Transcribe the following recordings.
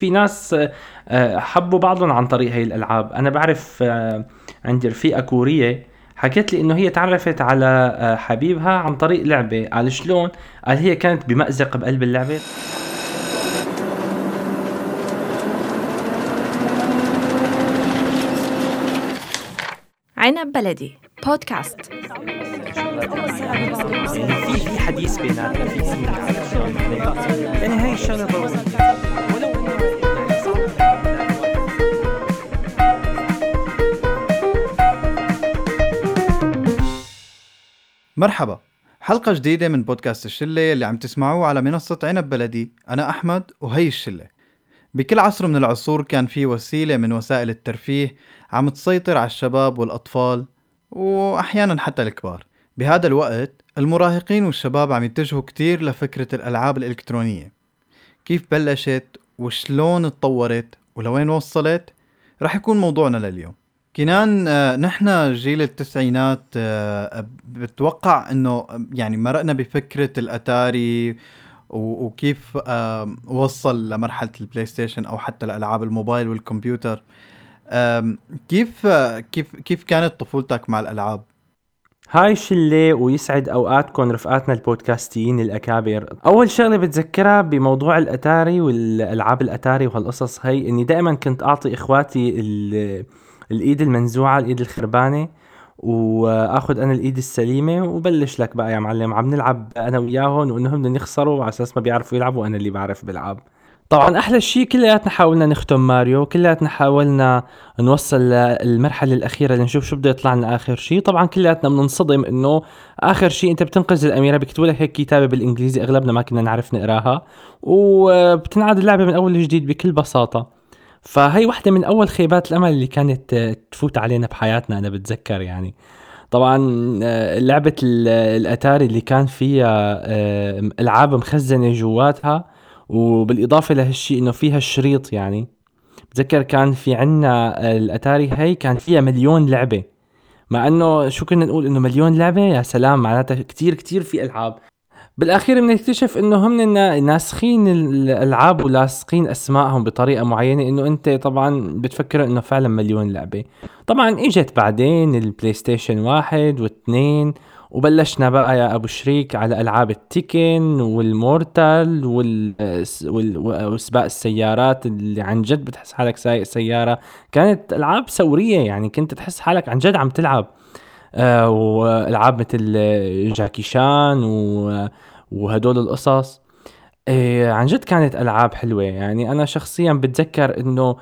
في ناس آه، حبوا بعضهم عن طريق هاي الألعاب. أنا بعرف آه، عندي رفيقة كورية حكت لي إنه هي تعرفت على آه، حبيبها عن طريق لعبة. قال شلون؟ قال هي كانت بمأزق بقلب اللعبة. عنب بلدي بودكاست. يعني في في حديث بيناتنا في يعني هاي الشغلة مرحبا. حلقة جديدة من بودكاست الشلة اللي عم تسمعوه على منصة عنب بلدي. أنا أحمد وهي الشلة. بكل عصر من العصور كان في وسيلة من وسائل الترفيه عم تسيطر على الشباب والأطفال وأحيانا حتى الكبار. بهذا الوقت المراهقين والشباب عم يتجهوا كتير لفكرة الألعاب الإلكترونية. كيف بلشت؟ وشلون تطورت؟ ولوين وصلت؟ رح يكون موضوعنا لليوم. كنان آه، نحن جيل التسعينات آه، بتوقع إنه يعني مرقنا بفكرة الأتاري وكيف آه، وصل لمرحلة ال PlayStation أو حتى الالعاب الموبايل والكمبيوتر كيف كيف كيف كانت طفولتك مع الألعاب؟ هاي شلة ويسعد أوقاتكم رفقاتنا البودكاستيين الأكابر أول شغلة بتذكرها بموضوع الأتاري والألعاب الأتاري وهالقصص هي إني دائما كنت أعطي إخواتي ال- الإيد المنزوعة الإيد الخربانة وآخذ أنا الإيد السليمة وبلش لك بقى يا معلم. عم نلعب أنا وياهم وإنهم بدهم يخسروا على أساس ما بيعرفوا يلعبوا وأنا اللي بعرف بلعب. طبعا أحلى شيء كلياتنا حاولنا نختم ماريو كلياتنا حاولنا نوصل للمرحلة الأخيرة لنشوف شو بده يطلع لنا آخر شيء طبعا كلياتنا بننصدم إنه آخر شيء أنت بتنقذ الأميرة بيكتبوا لك هيك كتابة بالإنجليزي أغلبنا ما كنا نعرف نقراها. وبتنعاد اللعبة من أول وجديد بكل بساطة. فهي واحدة من أول خيبات الأمل اللي كانت آه، تفوت علينا بحياتنا أنا بتذكر يعني. طبعا آه، لعبة ال- الأتاري اللي كان فيها آه، ألعاب مخزنة جواتها وبالإضافة لهالشي إنه فيها الشريط يعني. بتذكر كان في عنا الأتاري هي كان فيها مليون لعبة. مع إنه شو كنا نقول إنه مليون لعبة؟ يا سلام معناتها كتير كتير في ألعاب. بالأخير بنكتشف إنه هم نا- ناسخين الألعاب ولاصقين أسمائهم بطريقة معينة إنه أنت طبعا بتفكر إنه فعلا مليون لعبة. طبعا إجت بعدين ال PlayStation واحد واثنين وبلشنا بقى يا أبو شريك على ألعاب ال Tekken وال Mortal وال... وسباق السيارات اللي عن جد بتحس حالك سايق سيارة. كانت ألعاب ثورية يعني كنت تحس حالك عن جد عم تلعب. والعاب مثل آه، جاكي شان و... وهدول القصص. إيه عن جد كانت ألعاب حلوة. يعني أنا شخصيا بتذكر إنه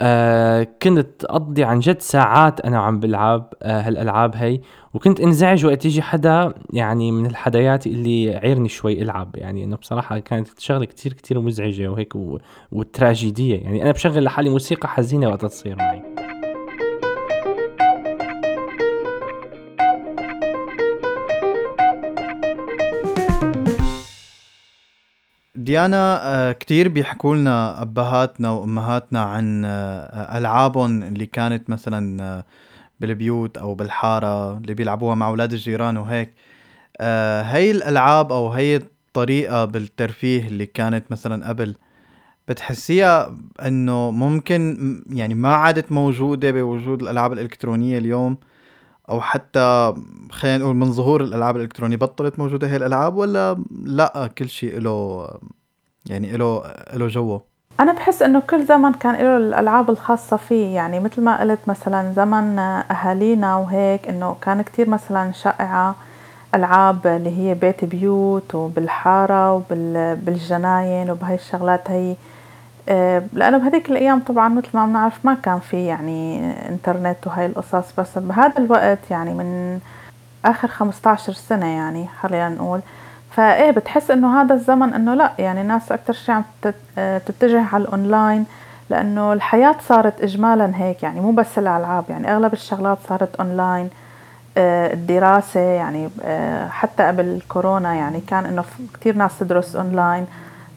آه كنت أقضي عن جد ساعات أنا وعم بلعب آه هالألعاب هي. وكنت انزعج وقت يجي حدا يعني من الحدايات اللي يعيرني شوي ألعب. يعني إنه بصراحة كانت شغلة كتير كتير مزعجة وهيك و... يعني أنا بشغل لحالي موسيقى حزينة وقت تصير معي. ديانا آه، كتير بيحكوا لنا أبهاتنا وأمهاتنا عن آه، ألعابهم اللي كانت مثلا آه، بالبيوت أو بالحارة اللي بيلعبوها مع أولاد الجيران وهيك. هي الألعاب أو هي الطريقة بالترفيه اللي كانت مثلا قبل بتحسيها إنه ممكن يعني ما عادت موجودة بوجود الألعاب الإلكترونية اليوم أو حتى خلينا نقول من ظهور الألعاب الإلكترونية بطلت موجودة هي الألعاب ولا لأ كل شيء له يعني له له جوه. أنا بحس إنه كل زمن كان له الألعاب الخاصة فيه. يعني مثل ما قلت مثلا زمن أهالينا وهيك إنه كان كتير مثلا شائعة ألعاب اللي هي بيت بيوت وبالحارة وبالجناين وبهاي الشغلات هي. آه، لأنه بهذيك الأيام طبعا مثل ما بنعرف ما كان في يعني إنترنت وهاي القصص بس بهذا الوقت يعني من آخر 15 سنة يعني خلينا نقول فإيه بتحس إنه هذا الزمن إنه لا يعني الناس أكثر شيء عم تت- تتجه على الاونلاين لأنه الحياة صارت اجمالا هيك يعني مو بس الألعاب يعني أغلب الشغلات صارت أونلاين آه، الدراسة يعني آه، حتى قبل كورونا يعني كان إنه كتير ناس تدرس أونلاين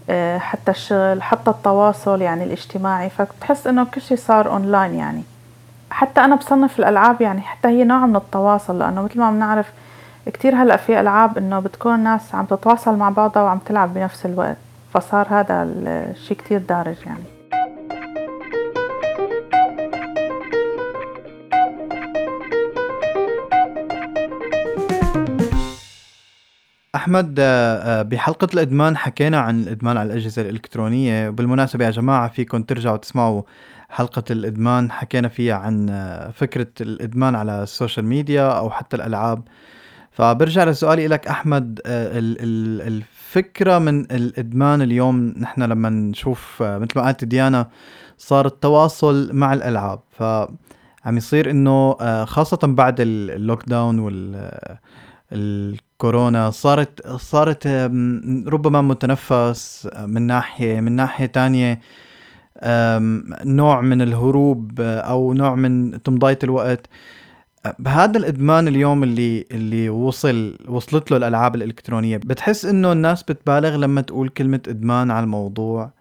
آه، حتى الشغل حتى التواصل يعني الاجتماعي فبتحس إنه كل شيء صار أونلاين يعني. حتى أنا بصنف الألعاب يعني حتى هي نوع من التواصل لأنه مثل ما بنعرف كتير هلأ في ألعاب إنه بتكون ناس عم تتواصل مع بعضها وعم تلعب بنفس الوقت فصار هذا الشيء كتير دارج يعني. أحمد آه، بحلقة الإدمان حكينا عن الإدمان على الأجهزة الإلكترونية بالمناسبه يا جماعة فيكم ترجعوا تسمعوا حلقة الإدمان حكينا فيها عن آه، فكرة الإدمان على السوشيال ميديا أو حتى الألعاب. فبرجع لسؤالي لك أحمد الفكرة من الإدمان اليوم نحن لما نشوف مثل ما قالت ديانا صار التواصل مع الألعاب. ف عم يصير إنه خاصة بعد اللوك داون وال الكورونا صارت صارت ربما متنفس من ناحية من ناحية تانية نوع من الهروب أو نوع من تمضية الوقت. بهذا الإدمان اليوم اللي اللي وصل وصلت له الألعاب الإلكترونية بتحس إنه الناس بتبالغ لما تقول كلمة إدمان على الموضوع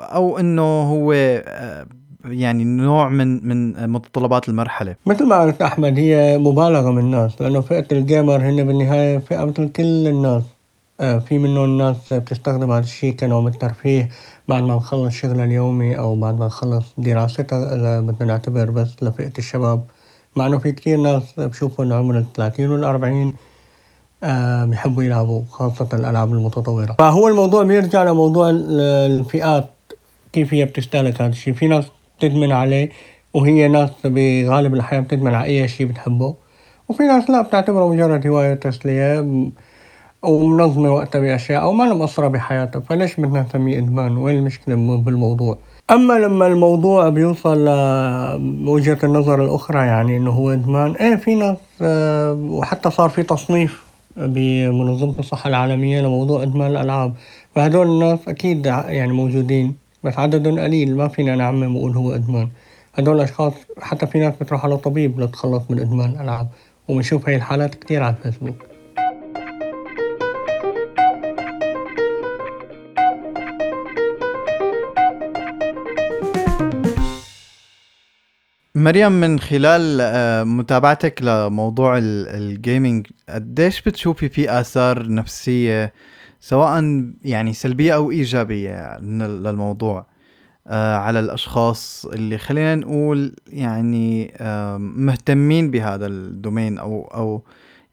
أو إنه هو يعني نوع من من متطلبات المرحلة. مثل ما قلت أحمد هي مبالغة من الناس لأنه فئة الجيمر هن بالنهاية فئة مثل كل الناس. آه في منهم الناس بتستخدم هذا الشيء كنوع من الترفيه بعد ما نخلص شغلها اليومي أو بعد ما نخلص دراستها إذا بدنا نعتبر بس لفئة الشباب. مع إنه في كثير ناس بشوفوا إنه عمر الثلاثين والأربعين آه بيحبوا يلعبوا خاصة الألعاب المتطورة. فهو الموضوع بيرجع لموضوع الفئات كيف هي بتستهلك هذا الشيء. في ناس تدمن عليه وهي ناس بغالب الأحيان بتدمن على أي شيء بتحبه. وفي ناس لا بتعتبره مجرد هواية تسلية. ومنظمة وقتها بأشياء أو ما لها مؤثرة بحياتها فليش بدنا نسميه إدمان؟ وين المشكلة بالموضوع؟ أما لما الموضوع بيوصل لوجهة النظر الأخرى يعني إنه هو إدمان إيه في ناس آه، وحتى صار في تصنيف بمنظمة الصحة العالمية لموضوع إدمان الألعاب. فهدول الناس أكيد يعني موجودين بس عدد قليل ما فينا نعمم ونقول هو إدمان. هدول الأشخاص حتى في ناس بتروح على طبيب لتخلص من إدمان الألعاب وبنشوف هاي الحالات كتير على الفيسبوك. مريم من خلال آه، متابعتك لموضوع الجيمنج قديش بتشوفي في آثار نفسية سواء يعني سلبية أو إيجابية للموضوع آه، على الأشخاص اللي خلينا نقول يعني مهتمين بهذا ال domain أو أو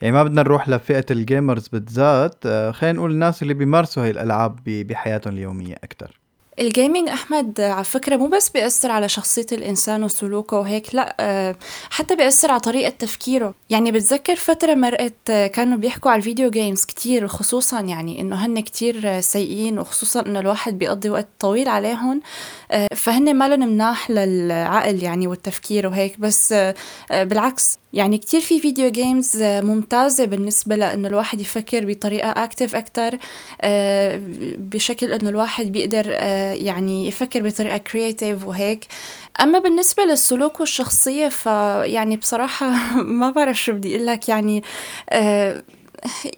يعني ما بدنا نروح لفئة ال gamers بالذات آه، خلينا نقول الناس اللي بيمارسوا هاي الألعاب بحياتهم اليومية أكتر. ال gaming أحمد على فكرة مو بس بيأثر على شخصية الإنسان وسلوكه وهيك لأ آه، حتى بيأثر على طريقة تفكيره. يعني بتذكر فترة مرقت آه، كانوا بيحكوا على ال video games كتير خصوصا يعني إنه هن كتير سيئين وخصوصا إنه الواحد بيقضي وقت طويل عليهم آه، فهن ما لهم مناح للعقل يعني والتفكير وهيك بس بالعكس يعني كتير في video games ممتازة بالنسبة لأنه الواحد يفكر بطريقة active أكتر بشكل إنه الواحد بيقدر يعني يفكر بطريقة creative وهيك. أما بالنسبة للسلوك والشخصية فيعني بصراحة ما بعرف شو بدي أقول لك يعني آه،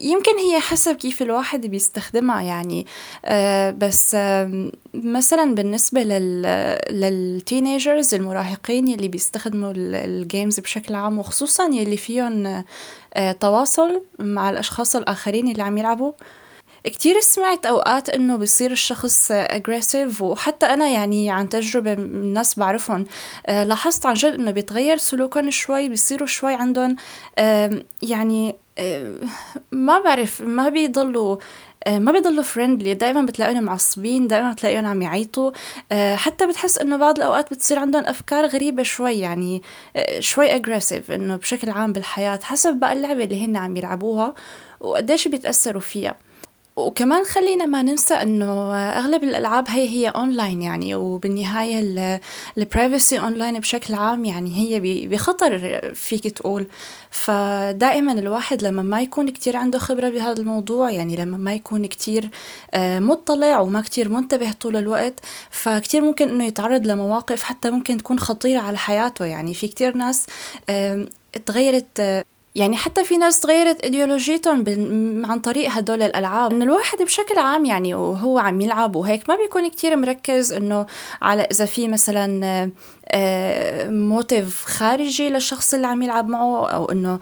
يمكن هي حسب كيف الواحد بيستخدمها يعني آه، بس مثلا بالنسبة لل لل teenagers المراهقين يلي بيستخدموا ال games بشكل عام وخصوصا يلي فيهم آه، تواصل مع الأشخاص الآخرين اللي عم يلعبوا كتير سمعت أوقات إنه بصير الشخص aggressive وحتى أنا يعني عن تجربة من ناس بعرفهم آه، لاحظت عن جد إنه بيتغير سلوكهم شوي بيصيروا شوي عندهم يعني آه، ما بعرف ما بيضلوا آه، ما بيضلوا friendly دائما بتلاقيهم معصبين دائما بتلاقيهم عم يعيطوا حتى بتحس إنه بعض الأوقات بتصير عندهم أفكار غريبة شوي يعني شوي aggressive إنه بشكل عام بالحياة حسب بقى اللعبة اللي هن عم يلعبوها وقديش بيتأثروا فيها. وكمان خلينا ما ننسى إنه أغلب الألعاب هي هي اونلاين يعني وبالنهاية ال privacy online بشكل عام يعني هي بخطر فيك تقول. فدائما الواحد لما ما يكون كتير عنده خبرة بهذا الموضوع يعني لما ما يكون كتير آه، مطلع وما كتير منتبه طول الوقت فكتير ممكن إنه يتعرض لمواقف حتى ممكن تكون خطيرة على حياته. يعني في كتير ناس تغيرت يعني حتى في ناس تغيرت إيديولوجيتهم عن طريق هدول الألعاب. انه الواحد بشكل عام يعني وهو عم يلعب وهيك ما بيكون كتير مركز إنه على إذا في مثلا motive خارجي للشخص اللي عم يلعب معه أو إنه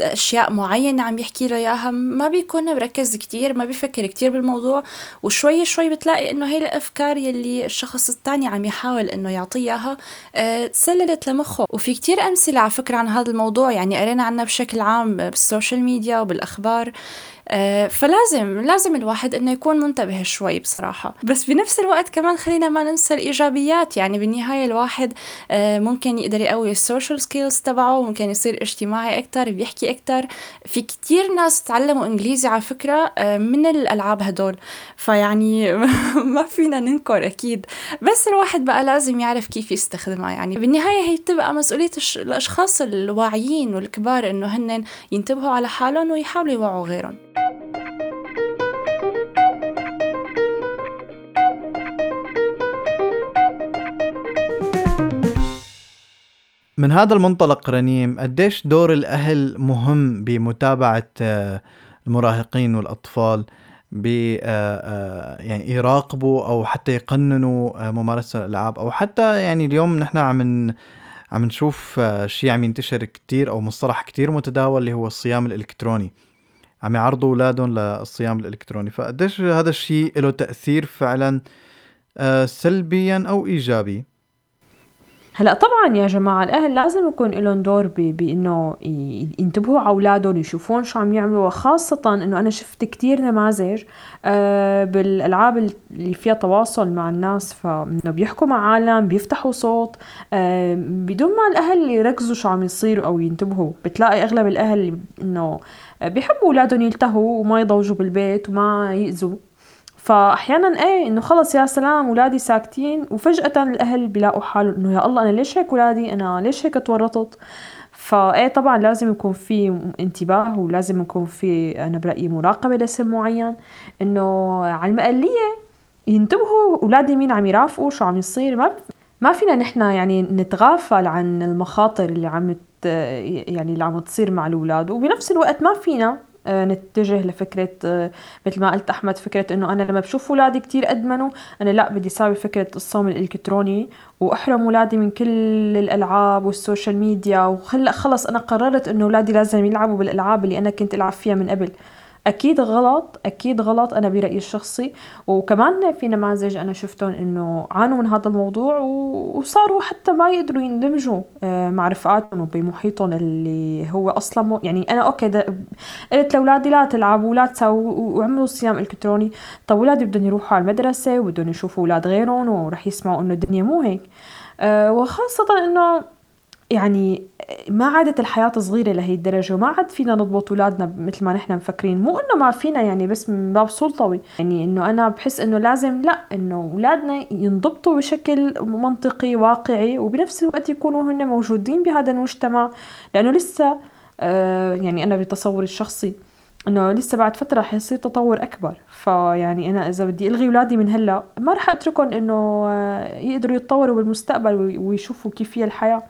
أشياء معينة عم يحكي له إياها. ما بيكون مركز كتير ما بيفكر كتير بالموضوع. وشوي شوي بتلاقي إنه هي الأفكار يلي الشخص التاني عم يحاول إنه يعطيه إياها تسللت لمخه. وفي كتير أمثلة على فكرة عن هذا الموضوع. يعني قرينا عنها بشكل عام بال social media وبالأخبار. آه، فلازم لازم الواحد إنه يكون منتبه شوي بصراحة. بس بنفس الوقت كمان خلينا ما ننسى الإيجابيات. يعني بالنهاية الواحد آه، ممكن يقدر يقوي ال social skills تبعه ممكن يصير اجتماعي أكثر بيحكي أكثر في كتير ناس تعلموا إنجليزي على فكرة آه، من الألعاب هدول. فيعني ما فينا ننكر أكيد. بس الواحد بقى لازم يعرف كيف يستخدمها. يعني بالنهاية هي بتبقى مسؤولية الأشخاص الواعيين والكبار إنه هن ينتبهوا على حالهم ويحاولوا يوعوا غيرهم. من هذا المنطلق رنيم قديش دور الأهل مهم بمتابعة آه، المراهقين والأطفال ب آه، آه، يعني يراقبوا أو حتى يقننوا ممارسة الألعاب أو حتى يعني اليوم نحن عم عم نشوف شيء عم ينتشر كتير أو مصطلح كتير متداول اللي هو الصيام الإلكتروني. عم يعرضوا أولادهم للصيام الإلكتروني. فقديش هذا الشيء له تأثير فعلا سلبيا أو إيجابي؟ هلا طبعا يا جماعة الأهل لازم يكون لهم دور بإنه ينتبهوا على أولادهم يشوفون شو عم يعملوا وخاصة إنه أنا شفت كتير نماذج آه، بالألعاب اللي فيها تواصل مع الناس فإنه بيحكوا مع عالم بيفتحوا صوت آه، بدون ما الأهل يركزوا شو عم يصير أو ينتبهوا. بتلاقي أغلب الأهل إنه بيحبوا أولادهم يلتهوا وما يضوجوا بالبيت وما يأذوا. فأحيانا إيه إنه خلص يا سلام اولادي ساكتين وفجأة الأهل بيلاقوا حالهم إنه يا الله أنا ليش هيك اولادي أنا ليش هيك تورطت؟ فإيه طبعا لازم يكون في انتباه ولازم يكون في أنا برأيي مراقبة لسن معين. إنه على المقلية ينتبهوا اولادي مين عم يرافقوا شو عم يصير. ما ما فينا نحن يعني نتغافل عن المخاطر اللي عم يعني اللي عم تصير مع الأولاد. وبنفس الوقت ما فينا نتجه لفكرة آه، مثل ما قلت أحمد فكرة إنه أنا لما بشوف أولادي كتير أدمنوا أنا لا بدي ساوي فكرة الصوم الإلكتروني وأحرم أولادي من كل الألعاب وال social media وخلق خلص أنا قررت إنه أولادي لازم يلعبوا بالألعاب اللي أنا كنت ألعب فيها من قبل. أكيد غلط أكيد غلط أنا برأيي الشخصي. وكمان في نماذج أنا شفتهم إنه عانوا من هذا الموضوع وصاروا حتى ما يقدروا يندمجوا آه، مع رفقاتهم وبمحيطهم اللي هو أصلا مو يعني أنا okay قلت لأولادي لا تلعبوا ولا تسووا وعملوا صيام إلكتروني طب اولادي بدهم يروحوا على المدرسة وبدهم يشوفوا أولاد غيرهم ورح يسمعوا إنه الدنيا مو هيك. أه وخاصة إنه يعني ما عادت الحياة صغيرة لهي الدرجة وما عاد فينا نضبط أولادنا مثل ما نحن مفكرين. مو إنه ما فينا يعني بس من باب سلطوي. يعني إنه أنا بحس إنه لازم لا إنه أولادنا ينضبطوا بشكل منطقي واقعي وبنفس الوقت يكونوا هن موجودين بهذا المجتمع. لأنه لسه آه يعني أنا بتصوري الشخصي إنه لسه بعد فترة حيصير تطور أكبر. فيعني أنا إذا بدي ألغي أولادي من هلأ ما رح أتركهم إنه آه، يقدروا يتطوروا بالمستقبل ويشوفوا كيف هي الحياة.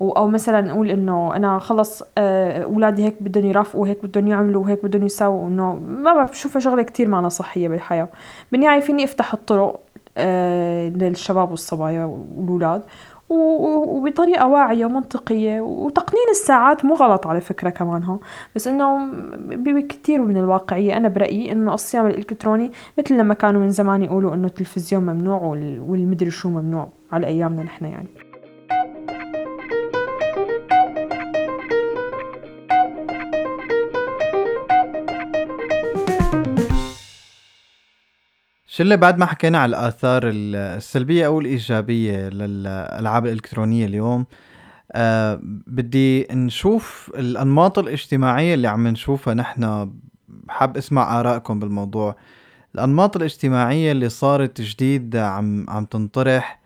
أو مثلا نقول إنه أنا خلص آه، أولادي هيك بدهم يرافقوا هيك بدهم يعملوا وهيك بدهم يساووا إنه ما بشوفها شغلة كتير معنا صحية بالحياة. بالنهايه فيني أفتح الطرق آه، للشباب والصبايا والأولاد وبطريقة واعية ومنطقية وتقنين الساعات مو غلط على فكرة كمان ها بس إنه بكثير من الواقعية أنا برأيي إنه الصيام الإلكتروني مثل لما كانوا من زمان يقولوا إنه التلفزيون ممنوع والمدري شو ممنوع على أيامنا نحن يعني. شلة بعد ما حكينا على الآثار السلبية أو الإيجابية للألعاب الإلكترونية اليوم أه بدي نشوف الأنماط الاجتماعية اللي عم نشوفها. نحن حاب أسمع آرائكم بالموضوع. الأنماط الاجتماعية اللي صارت جديد عم عم تنطرح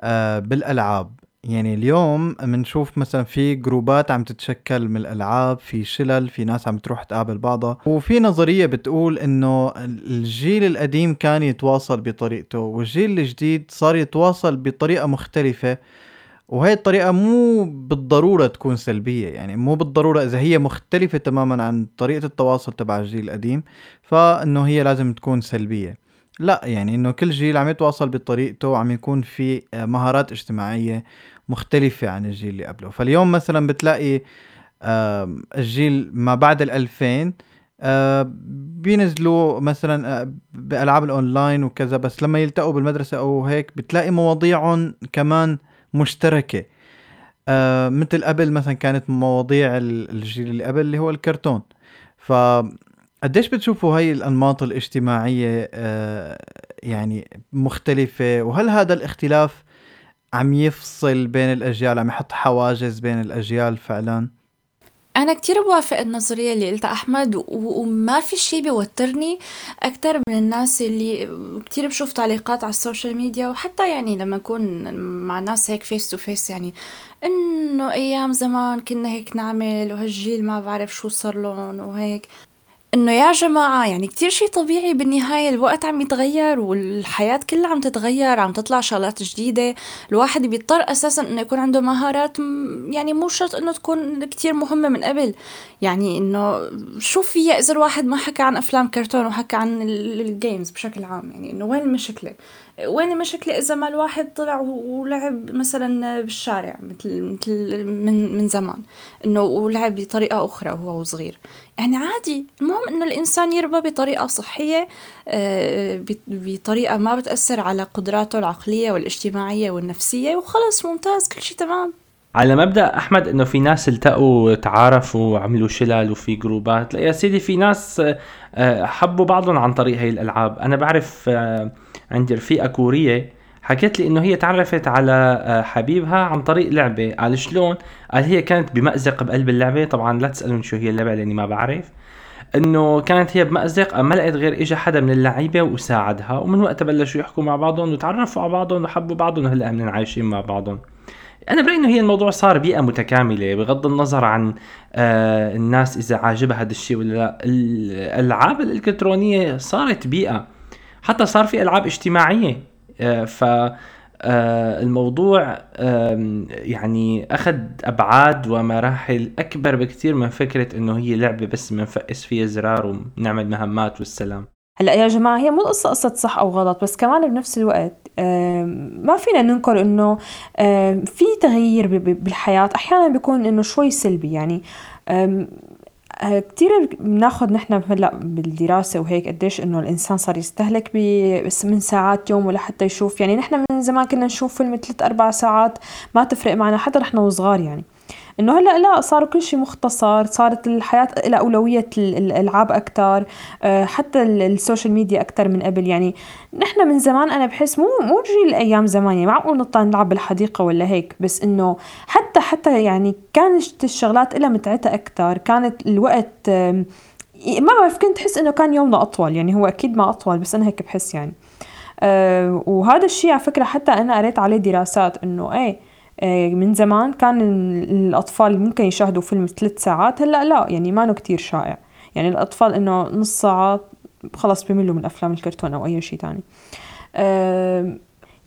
أه بالألعاب. يعني اليوم بنشوف مثلا في جروبات عم تتشكل من الألعاب في شلل في ناس عم تروح تقابل بعضها. وفي نظرية بتقول إنه الجيل القديم كان يتواصل بطريقته والجيل الجديد صار يتواصل بطريقة مختلفة. وهي الطريقة مو بالضرورة تكون سلبية يعني مو بالضرورة إذا هي مختلفة تماما عن طريقة التواصل تبع الجيل القديم فإنه هي لازم تكون سلبية. لا يعني إنه كل جيل عم يتواصل بطريقته وعم يكون في مهارات اجتماعية مختلفة عن الجيل اللي قبله. فاليوم مثلا بتلاقي الجيل ما بعد الألفين بينزلوا مثلا بألعاب الأونلاين وكذا بس لما يلتقوا بالمدرسة أو هيك بتلاقي مواضيعهم كمان مشتركة. مثل قبل مثلا كانت مواضيع ال- الجيل اللي قبل اللي هو الكرتون. ف قديش بتشوفوا هاي الأنماط الاجتماعية آه، يعني مختلفة؟ وهل هذا الاختلاف عم يفصل بين الأجيال عم يحط حواجز بين الأجيال فعلا. أنا كتير بوافق النظرية اللي قلتها أحمد وما في شي بيوترني أكتر من الناس اللي كتير بشوف تعليقات على ال social media وحتى يعني لما أكون مع ناس هيك face to face يعني إنه أيام زمان كنا هيك نعمل وهالجيل ما بعرف شو صار لهم وهيك. إنه يا جماعة يعني كتير شي طبيعي بالنهاية الوقت عم يتغير والحياة كلها عم تتغير عم تطلع شغلات جديدة. الواحد بيضطر أساسا إنه يكون عنده مهارات يعني مو شرط إنه تكون كتير مهمة من قبل. يعني إنه شو في إذا الواحد ما حكى عن أفلام كرتون وحكى عن ال- الجيمز بشكل عام؟ يعني إنه وين المشكلة؟ وين المشكلة إذا ما الواحد طلع ولعب مثلا بالشارع مثل مثل من من زمان إنه ولعب بطريقة أخرى وهو صغير. يعني عادي المهم إنه الإنسان يربى بطريقة صحية آه، بط- بطريقة ما بتأثر على قدراته العقلية والاجتماعية والنفسية وخلص ممتاز كل شيء تمام. على مبدأ أحمد إنه في ناس التقوا تعارفوا وعملوا شلل وفي جروبات. لا يا سيدي في ناس آه، حبوا بعضهم عن طريق هي الألعاب. أنا بعرف آه، عندي رفيقة كورية حكت لي إنه هي تعرفت على آه، حبيبها عن طريق لعبة. قال شلون؟ قال هي كانت بمأزق بقلب اللعبة. طبعا لا تسألون شو هي اللعبة لأني ما بعرف. إنه كانت هي بمأزق ما لقيت غير اجى حدا من اللعيبة وساعدها ومن وقتها بلشوا يحكوا مع بعضهم وتعرفوا على بعضهم وحبوا بعضهم وهلأ هن عايشين مع بعضهم. أنا برأيي إنه هي الموضوع صار بيئة متكاملة بغض النظر عن آه الناس إذا عاجبها هذا الشيء ولا لا. الألعاب الإلكترونية صارت بيئة حتى صار في ألعاب اجتماعية. آه ف آه الموضوع يعني أخذ أبعاد ومراحل أكبر بكثير من فكرة إنه هي لعبة بس بنفقس فيها زرار وبنعمل مهمات والسلام. هلأ يا جماعة هي مو القصة قصة صح أو غلط بس كمان بنفس الوقت ما فينا ننكر آم، في تغيير ب- ب- بالحياة. أحيانا بيكون إنه شوي سلبي يعني كتير بناخد نحن هلأ بالدراسة وهيك قديش إنه الإنسان صار يستهلك بس من ساعات يوم لحتى يشوف. يعني نحن من زمان كنا نشوف فيلم ثلاث أربع ساعات ما تفرق معنا حتى نحن وصغار يعني. إنه هلأ لا صار كل شيء مختصر صارت الحياة لها أولوية ال- الألعاب أكثر حتى ال- ال social media أكثر من قبل. يعني نحن من زمان أنا بحس مو مو جيل أيام زمان. يعني معقول نطلع نلعب بالحديقة ولا هيك؟ بس إنه حتى حتى يعني كانت الشغلات لها متعتها أكثر كانت الوقت ما بعرف كنت أحس إنه كان يومنا أطول. يعني هو أكيد ما أطول بس أنا هيك بحس يعني. أه وهذا الشيء على فكرة حتى أنا قريت عليه دراسات إنه إيه آه، من زمان كان ال- الأطفال ممكن يشاهدوا فيلم ثلاث ساعات هلأ لا يعني ما كتير شائع. يعني الأطفال إنه نص ساعة خلص بملوا من أفلام الكرتون أو أي شيء تاني. آم،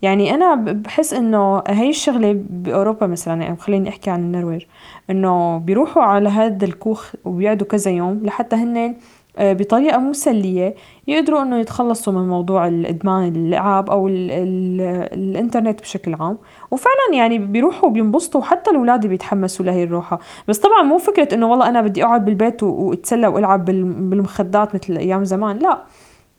يعني أنا بحس إنه هاي الشغلة بأوروبا مثلا يعني خليني أحكي عن النرويج إنه بيروحوا على هذا الكوخ وبيقعدوا كذا يوم لحتى هن آه، بطريقة مسلية يقدروا إنه يتخلصوا من موضوع الإدمان الألعاب أو ال ال الإنترنت بشكل عام. وفعلا يعني بيروحوا بينبسطوا حتى الأولاد بيتحمسوا لهي الروحة. بس طبعا مو فكرة إنه والله أنا بدي أقعد بالبيت و- وأتسلى وألعب بال- بالمخدات مثل أيام زمان لا.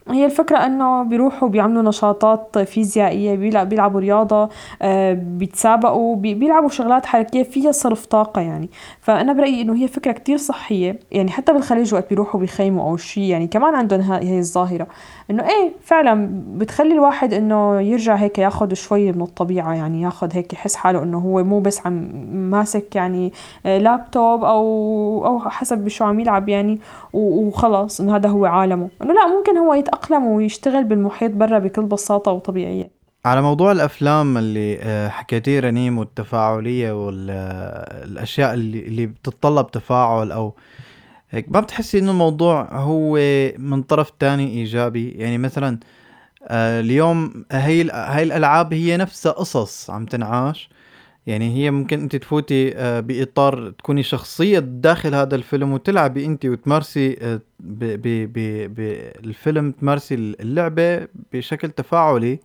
هي الفكرة إنه بيروحوا بيعملوا نشاطات فيزيائية بيلع- بيلعبوا رياضة آه، بيتسابقوا بي- بيلعبوا شغلات حركية فيها صرف طاقة يعني. فأنا برأيي إنه هي فكرة كتير صحية يعني حتى بالخليج وقت بيروحوا بيخيموا أو شيء يعني كمان عندهم ها- هي الظاهرة. إنه إيه فعلا بتخلي الواحد إنه يرجع هيك ياخد شوي من الطبيعة يعني ياخد هيك يحس حاله إنه هو مو بس عم ماسك يعني آه، لابتوب أو أو حسب شو عم يلعب يعني وخلص إنه هذا هو عالمه. إنه لا ممكن هو يتأقلم ويشتغل بالمحيط برا بكل بساطة وطبيعية. على موضوع الأفلام اللي آه، حكيتيه رنيم والتفاعلية والاشياء اللي اللي بتتطلب تفاعل أو هيك ما بتحسي إنه الموضوع هو من طرف تاني إيجابي؟ يعني مثلا آه، اليوم هي هاي الألعاب هي نفسها قصص عم تنعاش. يعني هي ممكن انت تفوتي آه، بإطار تكوني شخصية داخل هذا الفيلم وتلعبي انت وتمارسي آه، بالفيلم تمارسي اللعبة بشكل تفاعلي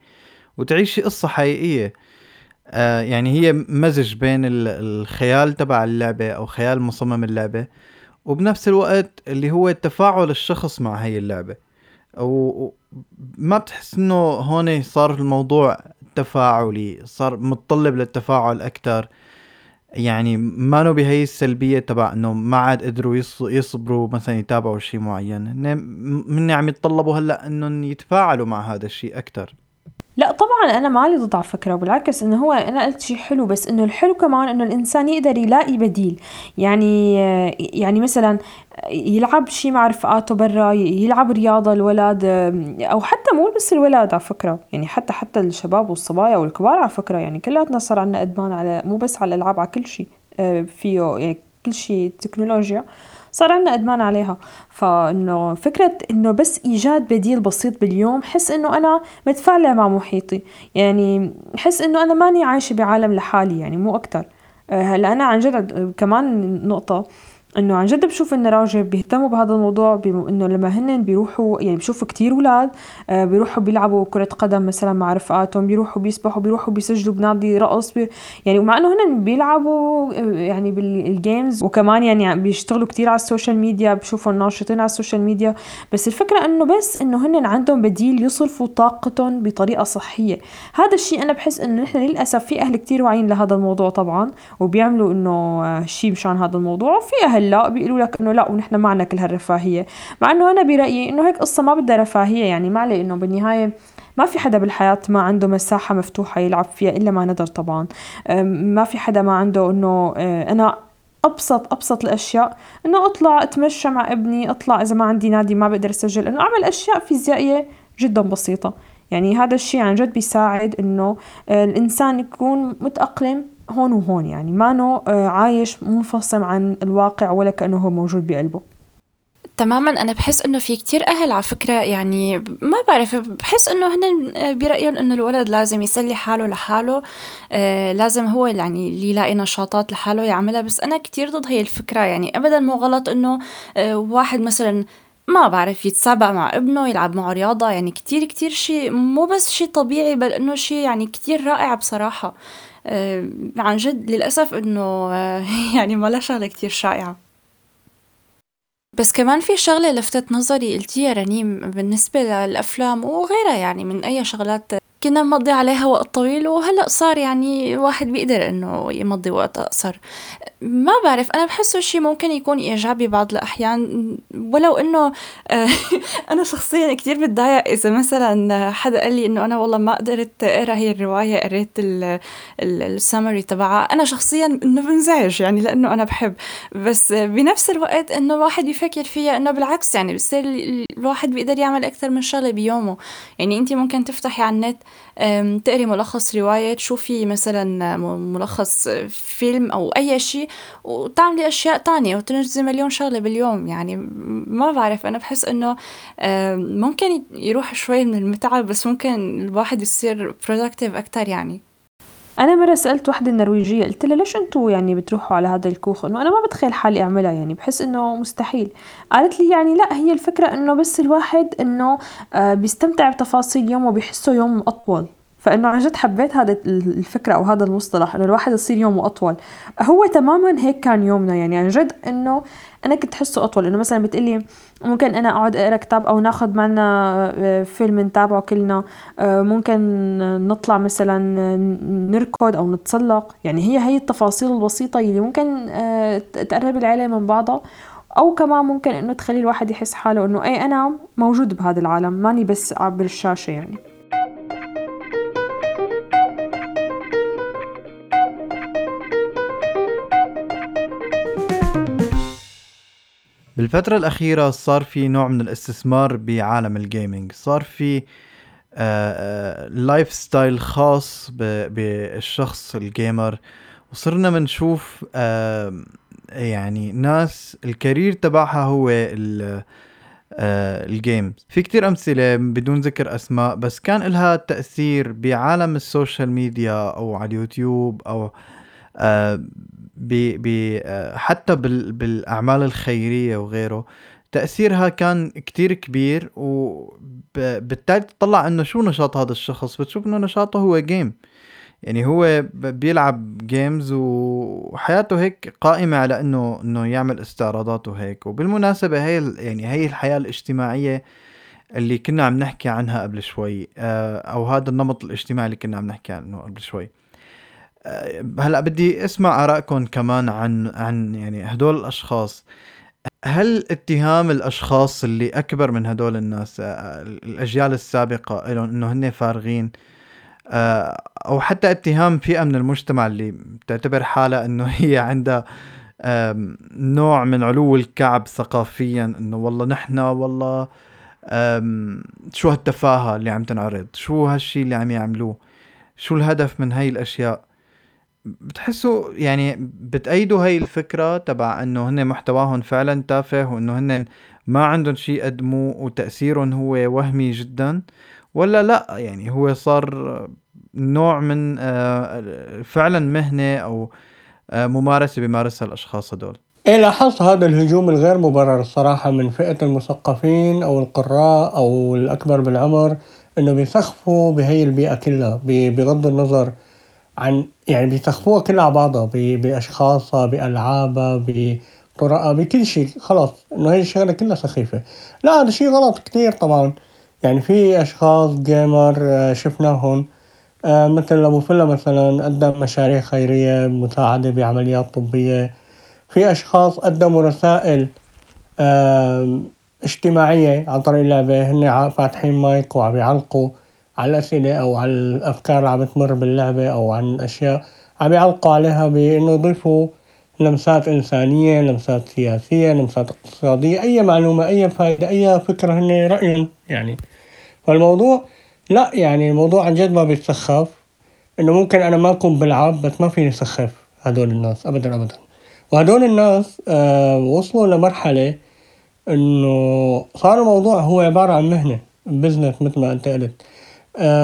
وتعيشي قصة حقيقية. آه، يعني هي مزج بين الخيال تبع اللعبة أو خيال مصمم اللعبة. وبنفس الوقت اللي هو تفاعل الشخص مع هي اللعبة. وما بتحس إنه هون صار الموضوع تفاعلي صار متطلب للتفاعل أكثر يعني ما بهي السلبية تبع إنه ما عاد قدروا يصبروا مثلا يتابعوا شيء معين. من عم يتطلبوا هلأ إنهم يتفاعلوا مع هذا الشيء أكثر لا طبعا أنا مالي ضد على فكرة بالعكس إنه هو أنا قلت شيء حلو بس إنه الحلو كمان إنه الإنسان يقدر يلاقي بديل. يعني يعني مثلا يلعب شيء مع رفقاته برا يلعب رياضة الولد أو حتى مو بس الولد على فكرة يعني حتى حتى الشباب والصبايا والكبار على فكرة يعني كلياتنا صار عندنا أدمان على مو بس على الألعاب على كل شيء آه، فيه يعني كل شيء تكنولوجيا. صار عندنا إدمان عليها. فإنه فكرة إنه بس إيجاد بديل بسيط باليوم حس إنه أنا متفاعلة مع محيطي. يعني حس إنه أنا ماني عايشة بعالم لحالي يعني مو أكتر. آه، هلا أنا عن جد كمان نقطة. إنه عن جد بشوف إن الراجل بيهتموا بهذا الموضوع إنه لما هن بيروحوا يعني بشوفوا كتير أولاد آه بيروحوا بيلعبوا كرة قدم مثلا مع رفقاتهم بيروحوا بيسبحوا بيروحوا بيسجلوا بنادي رقص بي يعني ومع إنه هن بيلعبوا آه، يعني بال games وكمان يعني بيشتغلوا كتير على ال social media بشوفوا ناشطين على ال social media بس الفكرة إنه بس إنه هن عندهم بديل يصرفوا طاقتهم بطريقة صحية. هذا الشيء أنا بحس إنه نحن للأسف في أهل كتير واعيين لهذا الموضوع طبعا وبيعملوا إنه آه، شيء مشان هذا الموضوع وفي أهل لا بيقولوا لك إنه لا ونحن معنا كل هالرفاهية. مع إنه أنا برأيي إنه هيك قصة ما بدها رفاهية يعني ما علي إنه بالنهاية ما في حدا بالحياة ما عنده مساحة مفتوحة يلعب فيها إلا ما ندر طبعا. ما في حدا ما عنده إنه أنا أبسط أبسط الأشياء إنه أطلع أتمشى مع ابني أطلع إذا ما عندي نادي ما بقدر أسجل إنه أعمل أشياء فيزيائية جدا بسيطة. يعني هذا الشيء عن جد بيساعد إنه الإنسان يكون متأقلم هون وهون يعني. ما آه، عايش منفصل عن الواقع ولا كأنه هو موجود بقلبه. تماما. أنا بحس إنه في كتير أهل على فكرة يعني ما بعرف بحس إنه هن برأيهم إنه الولد لازم يسلي حاله لحاله آه لازم هو يعني اللي يلاقي نشاطات لحاله يعملها. بس أنا كتير ضد هي الفكرة يعني. ابدا مو غلط إنه آه واحد مثلا ما بعرف يتسابق مع ابنه يلعب معه رياضة يعني. كتير كتير شيء مو بس شيء طبيعي بل إنه شيء يعني كتير رائع بصراحة. آه، عن جد للأسف إنه آه، يعني ما لها شغلة كتير شائعة. بس كمان في شغلة لفتت نظري قلتيها رنيم بالنسبة للأفلام وغيرها يعني من أي شغلات كنا نمضي عليها وقت طويل وهلأ صار يعني واحد بيقدر إنه يمضي وقت أقصر. ما بعرف أنا بحسه شي ممكن يكون إيجابي بعض الأحيان ولو إنه آه، أنا شخصيا كتير بتضايق إذا مثلا حدا قال لي إنه أنا والله ما قدرت أقرأ هي الرواية قريت السمري تبعها. أنا شخصيا إنه بنزعج يعني لأنه أنا بحب. بس بنفس الوقت إنه الواحد بيفكر فيها إنه بالعكس يعني بصير الواحد بيقدر يعمل أكثر من شغلة بيومه. يعني أنت ممكن تفتحي على النت تقري ملخص رواية تشوفي مثلا ملخص فيلم أو أي شيء وتعملي أشياء تانية وتنجزي مليون شغلة باليوم. يعني ما بعرف أنا بحس إنه ممكن يروح شوي من المتعة بس ممكن الواحد يصير productive أكتر يعني. أنا مرة سألت وحدة نرويجية قلت لها ليش أنتوا يعني بتروحوا على هذا الكوخ؟ إنه أنا ما بتخيل حالي أعملها يعني بحس إنه مستحيل. قالت لي يعني لا هي الفكرة إنه بس الواحد إنه آه بيستمتع بتفاصيل يومه بيحسه يوم أطول. فإنه عن جد حبيت هذا الفكرة أو هذا المصطلح إنه الواحد يصير يومه أطول. هو تماما هيك كان يومنا يعني عن جد إنه أنا كنت أحسه أطول إنه مثلا بتقلي ممكن أنا أقعد أقرأ كتاب أو ناخذ معنا آه، فيلم نتابعه كلنا آه، ممكن نطلع مثلا نركض أو نتسلق. يعني هي هي التفاصيل البسيطة اللي ممكن آه، تقرب العيلة من بعضها. أو كمان ممكن إنه تخلي الواحد يحس حاله إنه اي أنا موجود بهذا العالم ماني بس عبر الشاشه يعني. بالفترة الأخيرة صار في نوع من الاستثمار بعالم الجيمنج صار في lifestyle خاص بالشخص ال gamer. وصرنا بنشوف يعني ناس ال career تبعها هو ال games في كتير أمثلة بدون ذكر أسماء بس كان لها تأثير بعالم ال social media أو على اليوتيوب أو آه، ب ب آه، حتى بال بالأعمال الخيرية وغيره تأثيرها كان كتير كبير وبالتالي تطلع إنه شو نشاط هذا الشخص؟ بتشوف إنه نشاطه هو game يعني هو بيلعب جيمز وحياته هيك قائمة على إنه إنه يعمل استعراضات وهيك وبالمناسبة هي يعني هي الحياة الاجتماعية اللي كنا عم نحكي عنها قبل شوي آه، أو هذا النمط الاجتماعي اللي كنا عم نحكي عنه قبل شوي. هلا بدي اسمع آرائكم كمان عن عن يعني هدول الأشخاص. هل اتهام الأشخاص اللي أكبر من هدول الناس آه، الأجيال السابقة لهم إنه هن فارغين أو حتى اتهام فئة من المجتمع اللي بتعتبر حالها إنه هي عندها نوع من علو الكعب ثقافيا إنه والله نحن والله شو هالتفاهة اللي عم تنعرض؟ شو هالشي اللي عم يعملوه؟ شو الهدف من هاي الأشياء؟ بتحسوا يعني بتأيدوا هاي الفكرة تبع إنه هن محتواهم فعلا تافه وإنه هن ما عندهم شيء يقدموه وتأثيرهم هو وهمي جدا؟ ولا لأ يعني هو صار نوع من آه، فعلا مهنة أو آه، ممارسة بيمارسها الأشخاص هدول؟ إيه لاحظت هذا الهجوم الغير مبرر الصراحة من فئة المثقفين أو القراء أو الأكبر بالعمر إنه بيسخفوا بهي البيئة كلها بغض النظر عن يعني بيسخفوها كلها على بعضها بأشخاصها بألعابها بطرقها بكل شيء. خلاص إنه هي الشغلة كلها سخيفة. لا هذا شيء غلط كتير طبعا. يعني في أشخاص جيمر آه، شفناهم آه، مثل أبو فلا مثلا قدم مشاريع خيرية مساعدة بعمليات طبية. في أشخاص قدموا رسائل اجتماعية عن طريق اللعبة. هن فاتحين مايك وعم يعلقوا. على الأسئلة أو على الأفكار اللي عم تمر باللعبة أو عن أشياء عم يعلقوا عليها بإنه يضيفوا لمسات إنسانية لمسات سياسية لمسات اقتصادية أي معلومة أي فائدة أي فكرة هن رأيهم يعني. فالموضوع لا يعني الموضوع عن جد ما بيتسخف. إنه ممكن أنا ما أكون بلعب بس ما فيني أسخف هدول الناس أبدا أبدا. وهدول الناس آه، وصلوا لمرحلة إنه صار الموضوع هو عبارة عن مهنة بزنس مثل ما أنت قلت.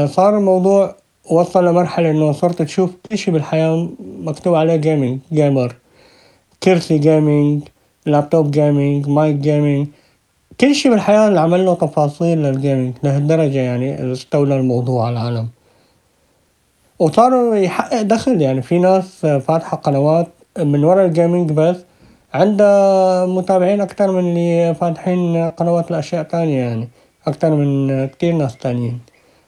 صار الموضوع وصل لمرحلة إنه صرت تشوف كل بالحياة مكتوب عليه gaming gamer كرسي gaming laptop gaming mic gaming كل شي بالحياة اللي عمل له تفاصيل لل gaming لهالدرجة يعني استولى الموضوع على العالم. وصار يحقق دخل يعني. في ناس فاتحة قنوات من ورا ال gaming بس عنده متابعين أكتر من اللي فاتحين قنوات لأشياء تانية يعني أكتر من كتير ناس تانيين.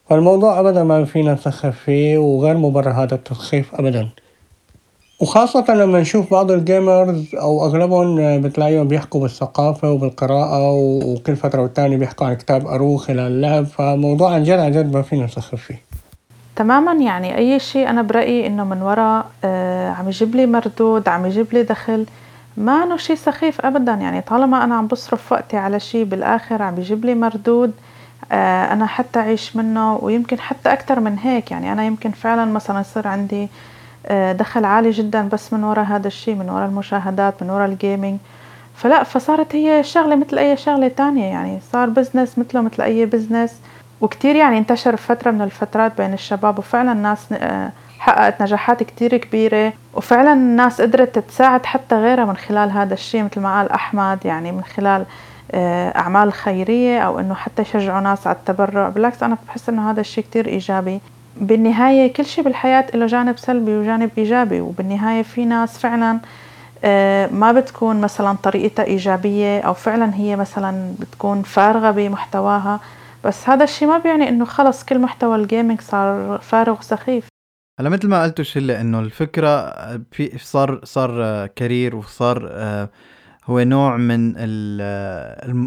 فالموضوع أبدا ما فينا نسخف فيه وغير مبرر هذا التسخيف أبدا. وخاصة لما نشوف بعض الجيمرز أو أغلبهم بتلاقيهم بيحكوا بالثقافة وبالقراءة وكل فترة والتانية بيحكوا عن كتاب قروه خلال اللعب فموضوع عن جد عن جد ما فينا نسخف فيه. تماما يعني أي شيء أنا برأيي إنه من وراء آه عم يجيب لي مردود عم يجيب لي دخل ما إنه شيء سخيف أبدا. يعني طالما أنا عم بصرف وقتي على شيء بالآخر عم بيجيب لي مردود آه أنا حتى أعيش منه ويمكن حتى أكتر من هيك. يعني أنا يمكن فعلا مثلا يصير عندي آه دخل عالي جدا بس من وراء هذا الشيء من وراء المشاهدات من وراء ال gaming فلا فصارت هي شغلة مثل أي شغلة تانية. يعني صار business مثله مثل أي business وكتير يعني انتشر فترة من الفترات بين الشباب وفعلا ناس آه، حققت نجاحات كتير كبيرة. وفعلا الناس قدرت تساعد حتى غيرها من خلال هذا الشيء مثل ما قال أحمد. يعني من خلال آه، أعمال خيرية أو إنه حتى يشجعوا ناس على التبرع. بالعكس أنا بحس إنه هذا الشيء كتير إيجابي. بالنهاية كل شيء بالحياة له جانب سلبي وجانب إيجابي وبالنهاية في ناس فعلا آه، ما بتكون مثلا طريقتها إيجابية أو فعلا هي مثلا بتكون فارغة بمحتواها. بس هذا الشيء ما بيعني إنه خلص كل محتوى الجيمنج صار فارغ وسخيف. هلا مثل ما قلتوا شلة إنه الفكرة في صار صار كارير وصار آه، هو نوع من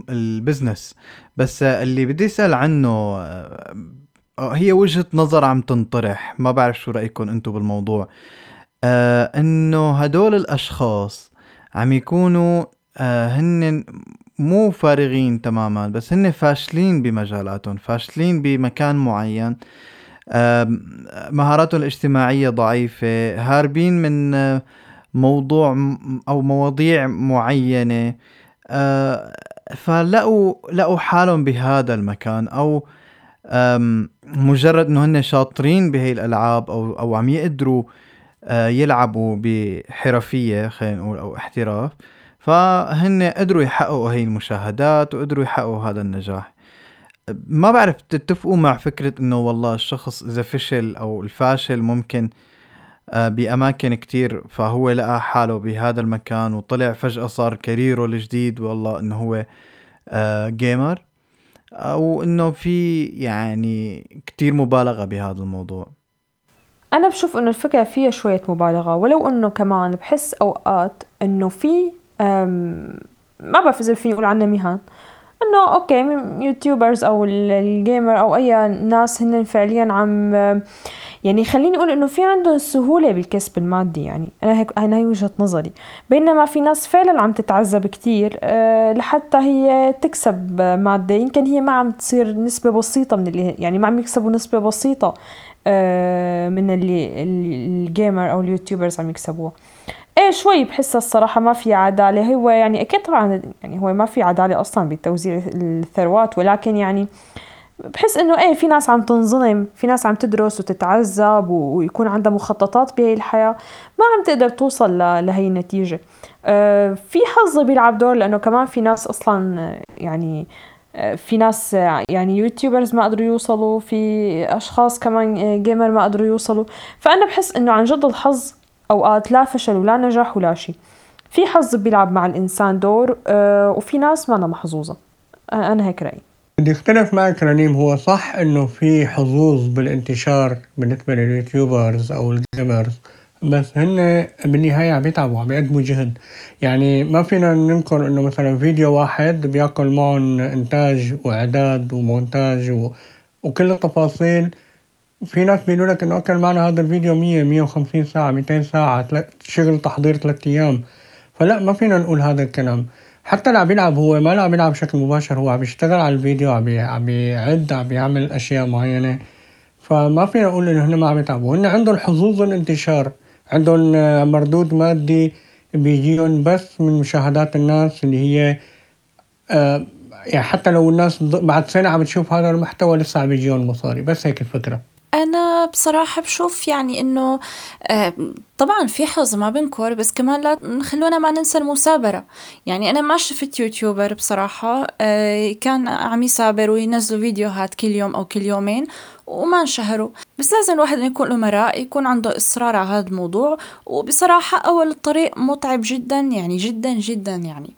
البزنس بس اللي بدي أسأل عنه آه، هي وجهة نظر عم تنطرح. ما بعرف شو رأيكم أنتم بالموضوع. آه إنه هدول الأشخاص عم يكونوا آه هن مو فارغين تماما بس هن فاشلين بمجالاتهم فاشلين بمكان معين. مهاراتهم الاجتماعية ضعيفة هاربين من آه، موضوع أو مواضيع معينة آه، فلقوا لقوا حالهم بهذا المكان أو مجرد إنه هن شاطرين بهي الألعاب أو أو عم يقدروا آه، يلعبوا بحرفية خلينا نقول أو احتراف فهن قدروا يحققوا هي المشاهدات وقدروا يحققوا هذا النجاح. ما بعرف تتفقوا مع فكرة إنه والله الشخص اذا فشل أو الفاشل ممكن بأماكن كتير فهو لقى حاله بهذا المكان وطلع فجأة صار career ه الجديد والله إنه هو gamer أو انه في يعني كتير مبالغة بهذا الموضوع. أنا بشوف إنه الفكرة فيها شوية مبالغة ولو إنه كمان بحس أوقات إنه في ما بعرف إذا فيني أقول عنها مهن إنه okay YouTubers أو ال gamer أو أي ناس هن فعليا عم يعني خليني أقول إنه في عندهم سهولة بالكسب المادي يعني أنا هيك أنا هي وجهة نظري. بينما في ناس فعلا عم تتعذب كتير أه لحتى هي تكسب مادة. يمكن هي ما عم تصير نسبة بسيطة من اللي يعني ما عم يكسبوا نسبة بسيطة أه من اللي الجيمر أو اليوتيوبرز عم يكسبوها. إيه شوي بحسها الصراحة ما في عدالة. هو يعني أكيد طبعا يعني هو ما في عدالة أصلا بتوزيع الثروات ولكن يعني بحس إنه إيه في ناس عم تنظلم في ناس عم تدرس وتتعذب ويكون عندها مخططات بهي الحياة. ما عم تقدر توصل لهي النتيجة. أه في حظ بيلعب دور لأنه كمان في ناس أصلا يعني آه، في ناس يعني YouTubers ما قدروا يوصلوا في أشخاص كمان gamer ما قدروا يوصلوا. فأنا بحس إنه عن جد الحظ أوقات لا فشل ولا نجاح ولا شيء. في حظ بيلعب مع الإنسان دور أه وفي ناس ما أنا محظوظة. أنا هيك رأيي. بدي اختلف معك رنيم هو صح إنه في حظوظ بالانتشار بالنسبة لل YouTubers أو ال gamers بس هن بالنهاية عم يتعبوا عم يقدموا جهد. يعني ما فينا ننكر إنه مثلا فيديو واحد بيأكل معهم إنتاج وإعداد ومونتاج و... وكل التفاصيل. في ناس بيقولوا لك إنه أكل معنا هذا الفيديو مية مية وخمسين ساعة ميتين ساعة شغل تحضير ثلاث أيام. فلا ما فينا نقول هذا الكلام. حتى اللي عم يلعب هو ما عم يلعب بشكل مباشر هو عم يشتغل على الفيديو عم عم يعد عم يعمل أشياء معينة. فما فينا نقول إنه هن ما عم يتعبوا. هن عندهم حظوظ الانتشار عندهم مردود مادي بيجيهم بس من مشاهدات الناس اللي هي آه يعني حتى لو الناس بعد سنة عم تشوف هذا المحتوى لسه عم يجيهم مصاري. بس هيك الفكرة. أنا بصراحة بشوف يعني إنه آه، طبعا في حظ ما بنكر بس كمان لا خلونا ما ننسى المثابرة يعني أنا ما شفت يوتيوبر بصراحة آه، كان عم يثابر وينزلوا فيديوهات كل يوم أو كل يومين وما انشهروا. بس لازم الواحد يكون له مراء يكون عنده إصرار على هذا الموضوع. وبصراحة أول الطريق متعب جدا يعني جدا جدا يعني.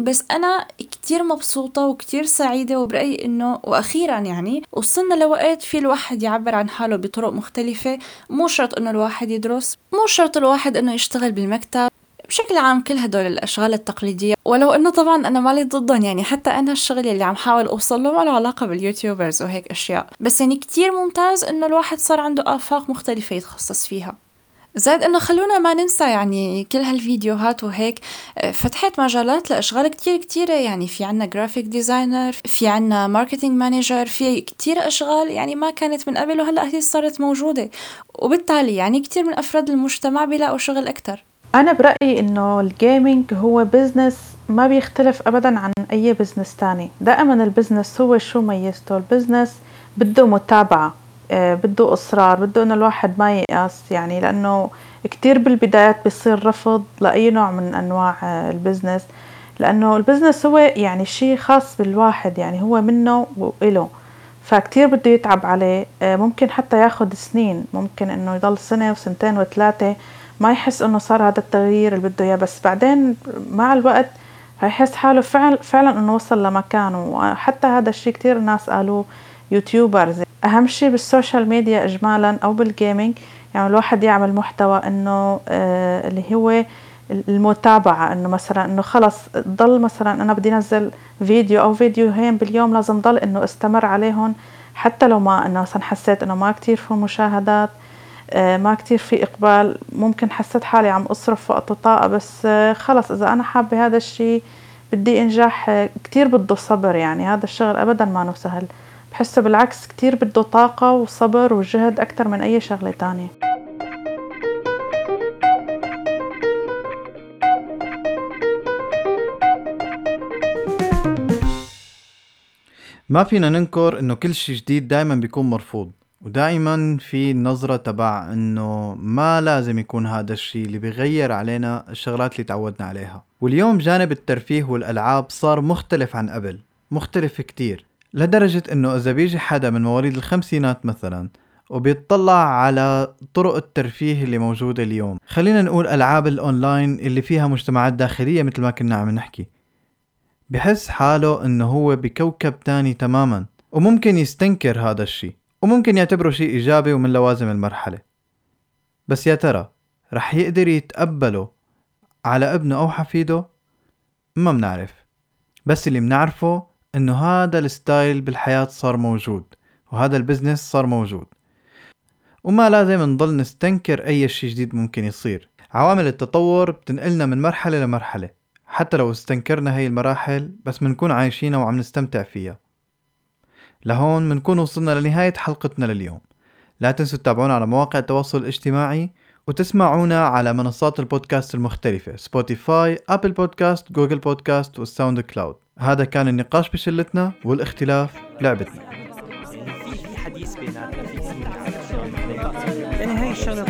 بس أنا كتير مبسوطة وكتير سعيدة وبرأيي إنه وأخيرا يعني وصلنا لوقت في الواحد يعبر عن حاله بطرق مختلفة. مو شرط إنه الواحد يدرس مو شرط الواحد إنه يشتغل بالمكتب. بشكل عام كل هدول الأشغال التقليدية ولو إنه طبعا أنا مالي ضدهم يعني حتى أنا الشغل اللي عم حاول أوصل له ما له علاقة بال YouTubers وهيك أشياء. بس يعني كتير ممتاز إنه الواحد صار عنده آفاق مختلفة يتخصص فيها. زائد إنه خلونا ما ننسى يعني كل هالفيديوهات وهيك آه، فتحت مجالات لأشغال كتير كتيرة يعني في عنا graphic designer في عنا marketing manager في كتير أشغال يعني ما كانت من قبل وهلأ هي صارت موجودة. وبالتالي يعني كتير من أفراد المجتمع بيلاقوا شغل أكتر. أنا برأيي إنه ال gaming هو business ما بيختلف ابدا عن أي business تاني. دائما ال business هو شو ميزته؟ ال business بده متابعة. بده إصرار بده إنه الواحد ما ييأس يعني لأنه كتير بالبدايات بيصير رفض لأي نوع من أنواع آه، ال business لأنه ال business هو يعني شيء خاص بالواحد يعني هو منه وإله فكتير بده يتعب عليه آه، ممكن حتى ياخد سنين ممكن إنه يضل سنة وسنتين وثلاثة ما يحس إنه صار هذا التغيير اللي بده إياه بس بعدين مع الوقت هيحس حاله فعلا فعلا إنه وصل لمكانه وحتى هذا الشيء كتير ناس قالوه YouTubers أهم شيء بال social media اجمالا أو بال gaming يعني الواحد يعمل محتوى إنه آه اللي هو المتابعة إنه مثلا إنه خلص ضل مثلا أنا بدي انزل فيديو أو فيديوهين باليوم لازم ضل إنه أستمر عليهم حتى لو ما إنه مثلا حسيت إنه ما كتير في مشاهدات آه ما كتير في إقبال ممكن حسيت حالي عم أصرف وقت وطاقة بس آه خلص إذا أنا حابة هذا الشيء بدي إنجاح آه كتير بده صبر يعني هذا الشغل ابدا ما سهل بحسه بالعكس كتير بده طاقة وصبر وجهد أكتر من أي شغلة تانية. ما فينا ننكر إنه كل شيء جديد دائما بيكون مرفوض ودائما في النظرة تبع إنه ما لازم يكون هذا الشيء اللي بيغير علينا الشغلات اللي تعودنا عليها. واليوم جانب الترفيه والألعاب صار مختلف عن قبل مختلف كتير. لدرجة إنه إذا بيجي حدا من مواليد الخمسينات مثلا وبيطلع على طرق الترفيه اللي موجودة اليوم خلينا نقول ألعاب الأونلاين اللي فيها مجتمعات داخلية مثل ما كنا عم نحكي. بحس حاله إنه هو بكوكب تاني تماما وممكن يستنكر هذا الشيء وممكن يعتبره شيء إيجابي ومن لوازم المرحلة. بس يا ترى رح يقدر يتقبله على ابنه أو حفيده؟ ما بنعرف. بس اللي بنعرفه إنه هذا ال style بالحياة صار موجود وهذا ال business صار موجود. وما لازم نضل نستنكر أي شيء جديد ممكن يصير. عوامل التطور بتنقلنا من مرحلة لمرحلة حتى لو استنكرنا هاي المراحل بس منكون عايشينها وعم نستمتع فيها. لهون منكون وصلنا لنهاية حلقتنا لليوم. لا تنسوا تتابعونا على مواقع التواصل الاجتماعي وتسمعونا على منصات البودكاست المختلفة Spotify، Apple Podcast، Google Podcast وال SoundCloud هذا كان النقاش بشلتنا والاختلاف لعبتنا. هاي الشلة